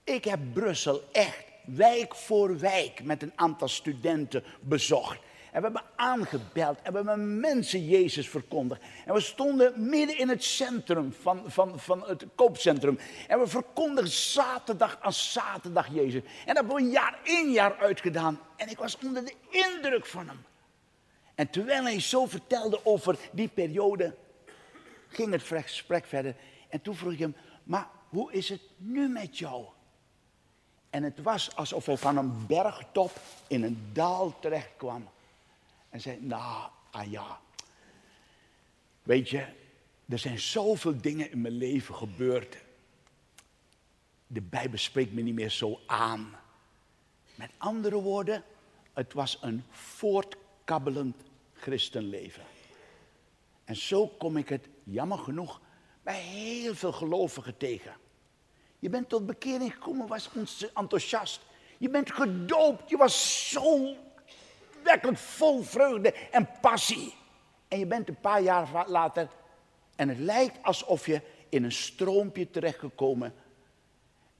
Ik heb Brussel echt wijk voor wijk met een aantal studenten bezocht. En we hebben aangebeld en we hebben mensen Jezus verkondigd. En we stonden midden in het centrum van, van, van het koopcentrum. En we verkondigden zaterdag aan zaterdag Jezus. En dat hebben we jaar in jaar uitgedaan. En ik was onder de indruk van hem. En terwijl hij zo vertelde over die periode, ging het gesprek verder. En toen vroeg ik hem, maar hoe is het nu met jou? En het was alsof hij van een bergtop in een dal terecht kwam. En zei, nou, ah ja. Weet je, er zijn zoveel dingen in mijn leven gebeurd. De Bijbel spreekt me niet meer zo aan. Met andere woorden, het was een voortkabbelend christenleven. En zo kom ik het, jammer genoeg, bij heel veel gelovigen tegen. Je bent tot bekering gekomen, was enthousiast. Je bent gedoopt, je was zo werkelijk vol vreugde en passie. En je bent een paar jaar later en het lijkt alsof je in een stroompje terechtgekomen.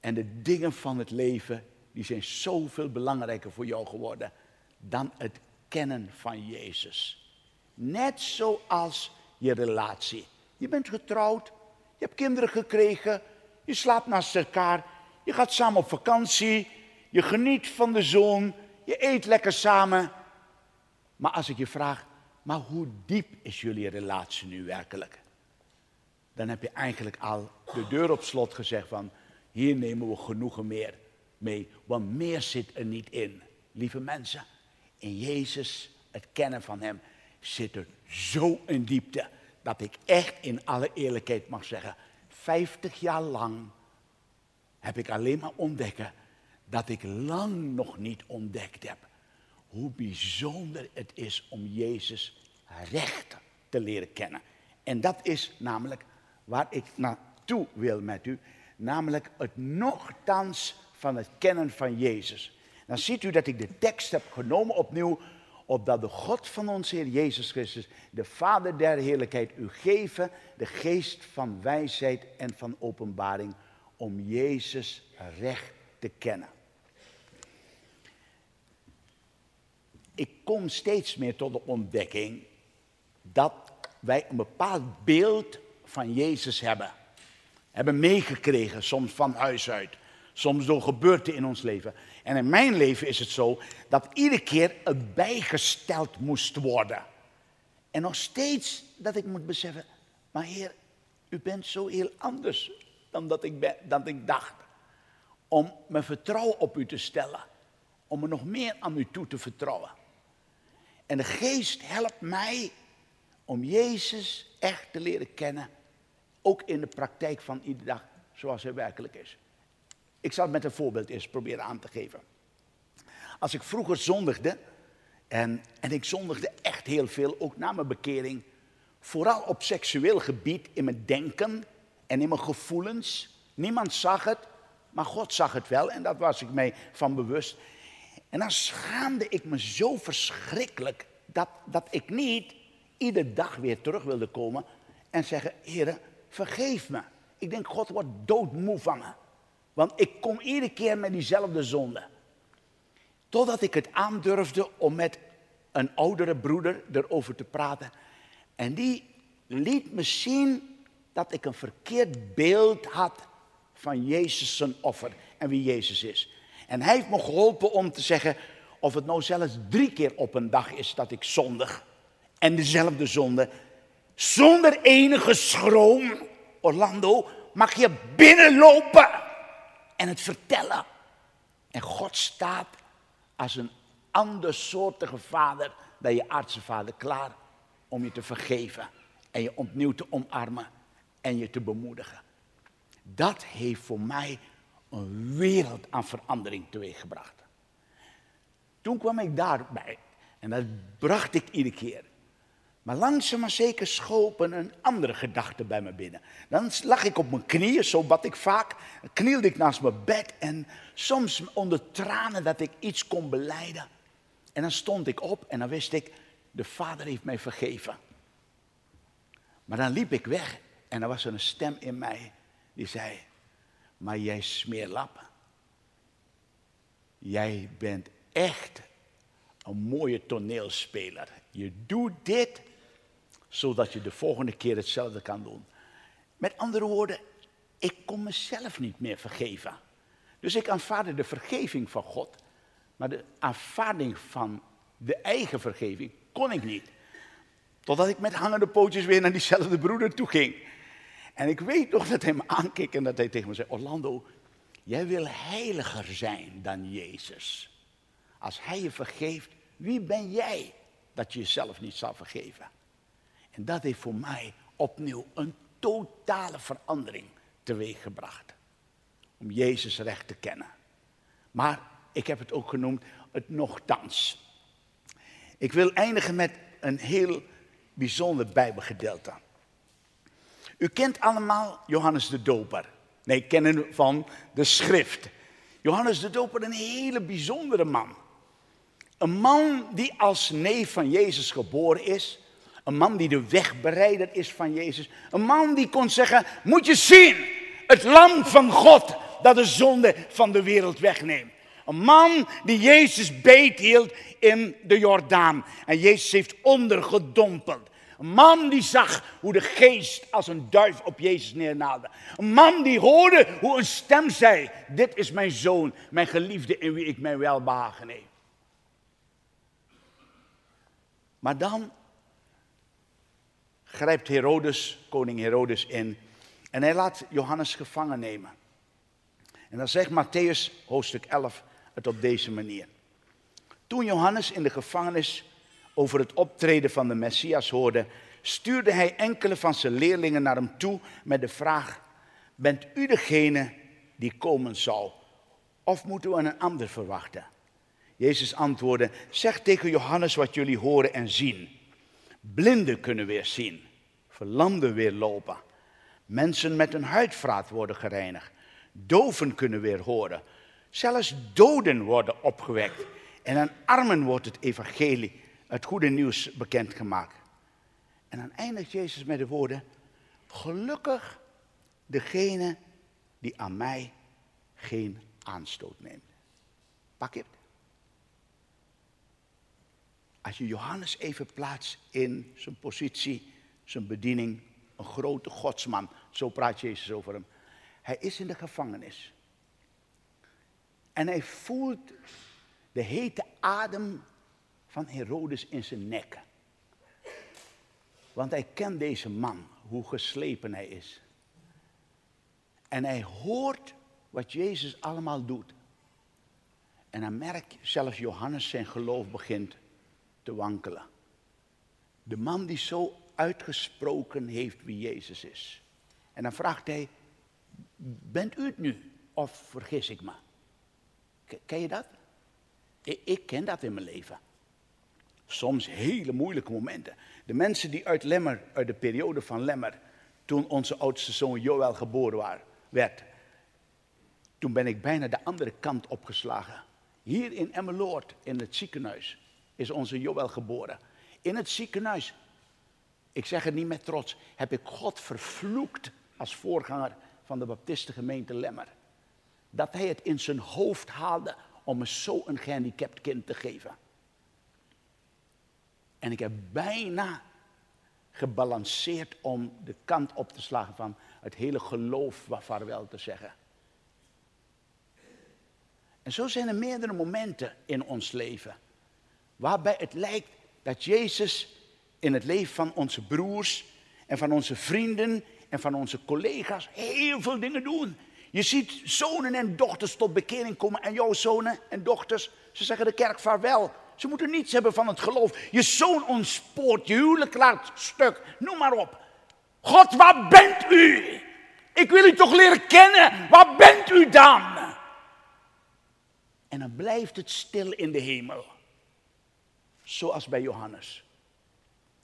En de dingen van het leven, die zijn zoveel belangrijker voor jou geworden dan het kennen van Jezus. Net zoals je relatie. Je bent getrouwd, je hebt kinderen gekregen, je slaapt naast elkaar, je gaat samen op vakantie, je geniet van de zon, je eet lekker samen. Maar als ik je vraag, maar hoe diep is jullie relatie nu werkelijk? Dan heb je eigenlijk al de deur op slot gezegd van, hier nemen we genoegen meer mee, want meer zit er niet in. Lieve mensen, in Jezus, het kennen van Hem, zit er zo een diepte dat ik echt in alle eerlijkheid mag zeggen, 50 jaar lang heb ik alleen maar ontdekken dat ik lang nog niet ontdekt heb hoe bijzonder het is om Jezus recht te leren kennen. En dat is namelijk waar ik naartoe wil met u, namelijk het nogthans van het kennen van Jezus. Dan ziet u dat ik de tekst heb genomen opnieuw, opdat de God van ons Heer Jezus Christus, de Vader der heerlijkheid, u geven de geest van wijsheid en van openbaring om Jezus recht te kennen. Ik kom steeds meer tot de ontdekking dat wij een bepaald beeld van Jezus hebben. Hebben meegekregen, soms van huis uit, soms door gebeurten in ons leven. En in mijn leven is het zo dat iedere keer het bijgesteld moest worden. En nog steeds dat ik moet beseffen, maar Heer, u bent zo heel anders dan dat ik, ik dacht. Om mijn vertrouwen op u te stellen. Om me nog meer aan u toe te vertrouwen. En de geest helpt mij om Jezus echt te leren kennen. Ook in de praktijk van iedere dag zoals hij werkelijk is. Ik zal het met een voorbeeld eerst proberen aan te geven. Als ik vroeger zondigde, en, en ik zondigde echt heel veel, ook na mijn bekering, vooral op seksueel gebied, in mijn denken en in mijn gevoelens. Niemand zag het, maar God zag het wel en dat was ik mij van bewust. En dan schaamde ik me zo verschrikkelijk dat, dat ik niet iedere dag weer terug wilde komen en zeggen, Heer, vergeef me. Ik denk, God wordt doodmoe van me. Want ik kom iedere keer met diezelfde zonde. Totdat ik het aandurfde om met een oudere broeder erover te praten. En die liet me zien dat ik een verkeerd beeld had van Jezus zijn offer en wie Jezus is. En hij heeft me geholpen om te zeggen, of het nou zelfs drie keer op een dag is dat ik zondig en dezelfde zonde, zonder enige schroom, Orlando, mag je binnenlopen en het vertellen. En God staat als een andersoortige vader dan je aardse vader klaar om je te vergeven en je opnieuw te omarmen en je te bemoedigen. Dat heeft voor mij een wereld aan verandering teweeggebracht. Toen kwam ik daarbij en dat bracht ik iedere keer. Maar langzaam maar zeker schopen een andere gedachte bij me binnen. Dan lag ik op mijn knieën, zo bad ik vaak. Dan knielde ik naast mijn bed en soms onder tranen dat ik iets kon beleiden. En dan stond ik op en dan wist ik, de Vader heeft mij vergeven. Maar dan liep ik weg en er was een stem in mij die zei, maar jij smeerlap. Jij bent echt een mooie toneelspeler. Je doet dit zodat je de volgende keer hetzelfde kan doen. Met andere woorden, ik kon mezelf niet meer vergeven. Dus ik aanvaarde de vergeving van God, maar de aanvaarding van de eigen vergeving kon ik niet. Totdat ik met hangende pootjes weer naar diezelfde broeder toe ging. En ik weet nog dat hij me aankeek en dat hij tegen me zei: Orlando, jij wil heiliger zijn dan Jezus. Als hij je vergeeft, wie ben jij dat je jezelf niet zal vergeven? En dat heeft voor mij opnieuw een totale verandering teweeggebracht. Om Jezus recht te kennen. Maar ik heb het ook genoemd het nogthans. Ik wil eindigen met een heel bijzonder Bijbelgedeelte. U kent allemaal Johannes de Doper. Nee, kennen van de schrift. Johannes de Doper, een hele bijzondere man. Een man die als neef van Jezus geboren is. Een man die de wegbereider is van Jezus. Een man die kon zeggen, moet je zien, het lam van God dat de zonde van de wereld wegneemt. Een man die Jezus beethield in de Jordaan. En Jezus heeft ondergedompeld. Een man die zag hoe de geest als een duif op Jezus neernaalde. Een man die hoorde hoe een stem zei: Dit is mijn zoon, mijn geliefde in wie ik mijn welbehagen neem. Maar dan grijpt Herodes, koning Herodes in en hij laat Johannes gevangen nemen. En dan zegt Matthäus, hoofdstuk 11, het op deze manier. Toen Johannes in de gevangenis over het optreden van de Messias hoorde, stuurde hij enkele van zijn leerlingen naar hem toe met de vraag: Bent u degene die komen zal? Of moeten we een ander verwachten? Jezus antwoordde: Zeg tegen Johannes wat jullie horen en zien. Blinden kunnen weer zien, verlamden weer lopen. Mensen met een huidvraat worden gereinigd. Doven kunnen weer horen. Zelfs doden worden opgewekt. En aan armen wordt het evangelie, het goede nieuws bekendgemaakt. En dan eindigt Jezus met de woorden: Gelukkig degene die aan mij geen aanstoot neemt. Pak je het? Als je Johannes even plaatst in zijn positie, zijn bediening, een grote godsman, zo praat Jezus over hem. Hij is in de gevangenis. En hij voelt de hete adem van Herodes in zijn nek. Want hij kent deze man, hoe geslepen hij is. En hij hoort wat Jezus allemaal doet. En dan merkt zelfs Johannes zijn geloof begint te wankelen. De man die zo uitgesproken heeft wie Jezus is. En dan vraagt hij, bent u het nu of vergis ik me? Ken je dat? Ik ken dat in mijn leven. Soms hele moeilijke momenten. De mensen die uit Lemmer, uit de periode van Lemmer, toen onze oudste zoon Joël geboren werd, toen ben ik bijna de andere kant opgeslagen. Hier in Emmeloord, in het ziekenhuis, is onze Joël geboren. In het ziekenhuis, ik zeg het niet met trots, heb ik God vervloekt als voorganger van de Baptistengemeente Lemmer. Dat hij het in zijn hoofd haalde om me zo een gehandicapt kind te geven. En ik heb bijna gebalanceerd om de kant op te slagen van het hele geloof vaarwel te zeggen. En zo zijn er meerdere momenten in ons leven waarbij het lijkt dat Jezus in het leven van onze broers en van onze vrienden en van onze collega's heel veel dingen doen. Je ziet zonen en dochters tot bekering komen en jouw zonen en dochters, ze zeggen de kerk vaarwel. Ze moeten niets hebben van het geloof. Je zoon ontspoort, je huwelijk laat stuk, noem maar op. God, waar bent u? Ik wil u toch leren kennen. Waar bent u dan? En dan blijft het stil in de hemel. Zoals bij Johannes.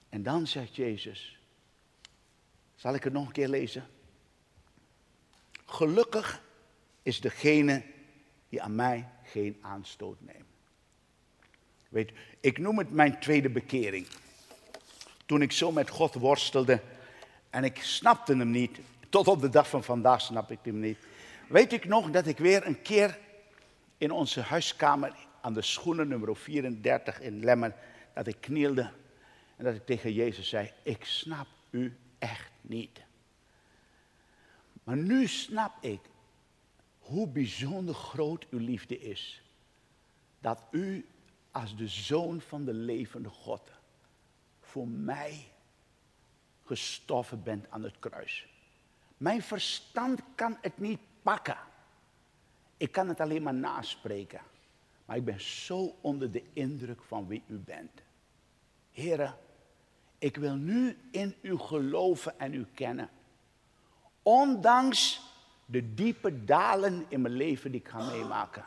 En dan zegt Jezus, zal ik het nog een keer lezen? Gelukkig is degene die aan mij geen aanstoot neemt. Weet, ik noem het mijn tweede bekering. Toen ik zo met God worstelde en ik snapte hem niet. Tot op de dag van vandaag snap ik hem niet. Weet ik nog dat ik weer een keer in onze huiskamer aan de schoenen nummer 34 in Lemmer, dat ik knielde en dat ik tegen Jezus zei, ik snap u echt niet. Maar nu snap ik hoe bijzonder groot uw liefde is. Dat u als de zoon van de levende God voor mij gestoffen bent aan het kruis. Mijn verstand kan het niet pakken. Ik kan het alleen maar naspreken. Maar ik ben zo onder de indruk van wie u bent. Heren, ik wil nu in u geloven en u kennen. Ondanks de diepe dalen in mijn leven die ik ga meemaken.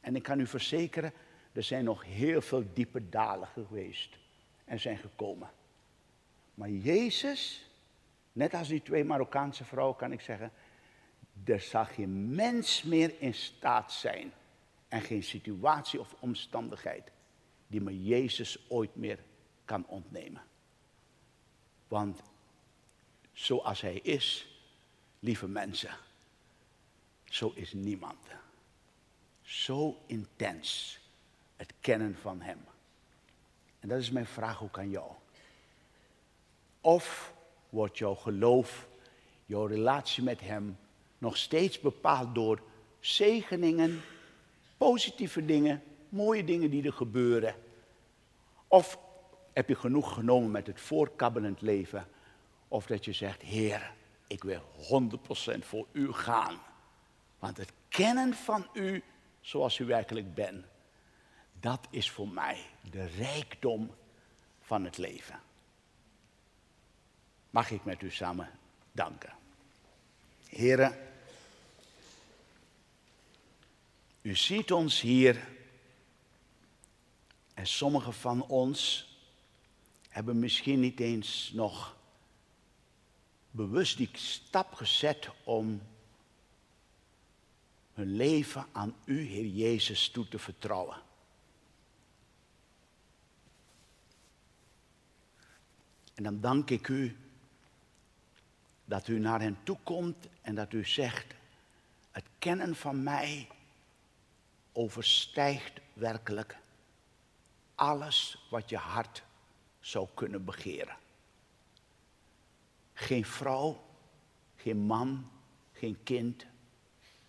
En ik kan u verzekeren, er zijn nog heel veel diepe dalen geweest en zijn gekomen. Maar Jezus, net als die twee Marokkaanse vrouwen kan ik zeggen, er zal geen mens meer in staat zijn en geen situatie of omstandigheid die me Jezus ooit meer kan ontnemen. Want zoals Hij is, lieve mensen, zo is niemand. Zo intens het kennen van Hem. En dat is mijn vraag ook aan jou. Of wordt jouw geloof, jouw relatie met Hem nog steeds bepaald door zegeningen, positieve dingen, mooie dingen die er gebeuren? Of heb je genoeg genomen met het voorkabbelend leven? Of dat je zegt, Heer, ik wil 100% voor U gaan. Want het kennen van U zoals U werkelijk bent, dat is voor mij de rijkdom van het leven. Mag ik met u samen danken. Heren, u ziet ons hier en sommigen van ons hebben misschien niet eens nog bewust die stap gezet om hun leven aan u, Heer Jezus, toe te vertrouwen. En dan dank ik u dat u naar hen toe komt en dat u zegt, het kennen van mij overstijgt werkelijk alles wat je hart zou kunnen begeren. Geen vrouw, geen man, geen kind,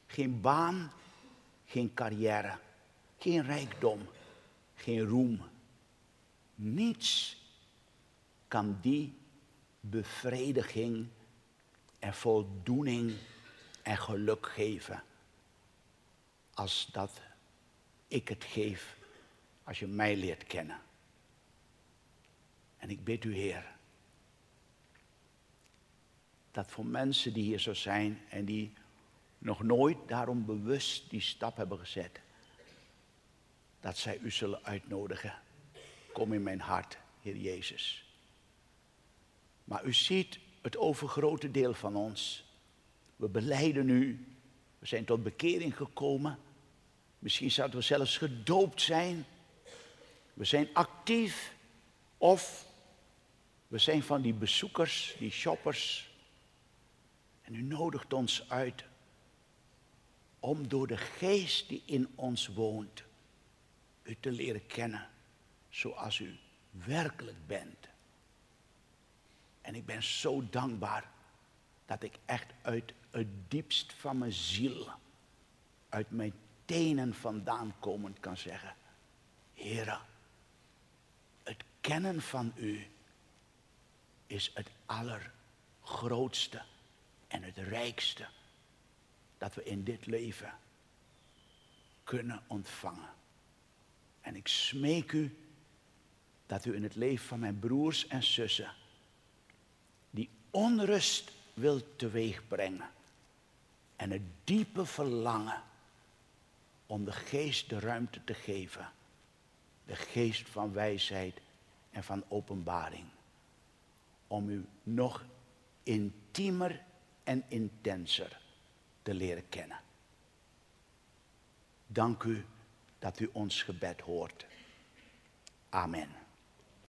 geen baan, geen carrière, geen rijkdom, geen roem. Niets kan die bevrediging en voldoening en geluk geven als dat ik het geef als je mij leert kennen. En ik bid u, Heer, dat voor mensen die hier zo zijn en die nog nooit daarom bewust die stap hebben gezet, dat zij u zullen uitnodigen. Kom in mijn hart, Heer Jezus. Maar u ziet het overgrote deel van ons. We beleiden u. We zijn tot bekering gekomen. Misschien zouden we zelfs gedoopt zijn. We zijn actief. Of we zijn van die bezoekers, die shoppers. En u nodigt ons uit om door de geest die in ons woont, u te leren kennen zoals u werkelijk bent. En ik ben zo dankbaar dat ik echt uit het diepst van mijn ziel, uit mijn tenen vandaan komend kan zeggen, Heere, het kennen van u is het allergrootste en het rijkste dat we in dit leven kunnen ontvangen. En ik smeek u dat u in het leven van mijn broers en zussen onrust wilt teweegbrengen en het diepe verlangen om de geest de ruimte te geven, de geest van wijsheid en van openbaring, om u nog intiemer en intenser te leren kennen. Dank u dat u ons gebed hoort. Amen.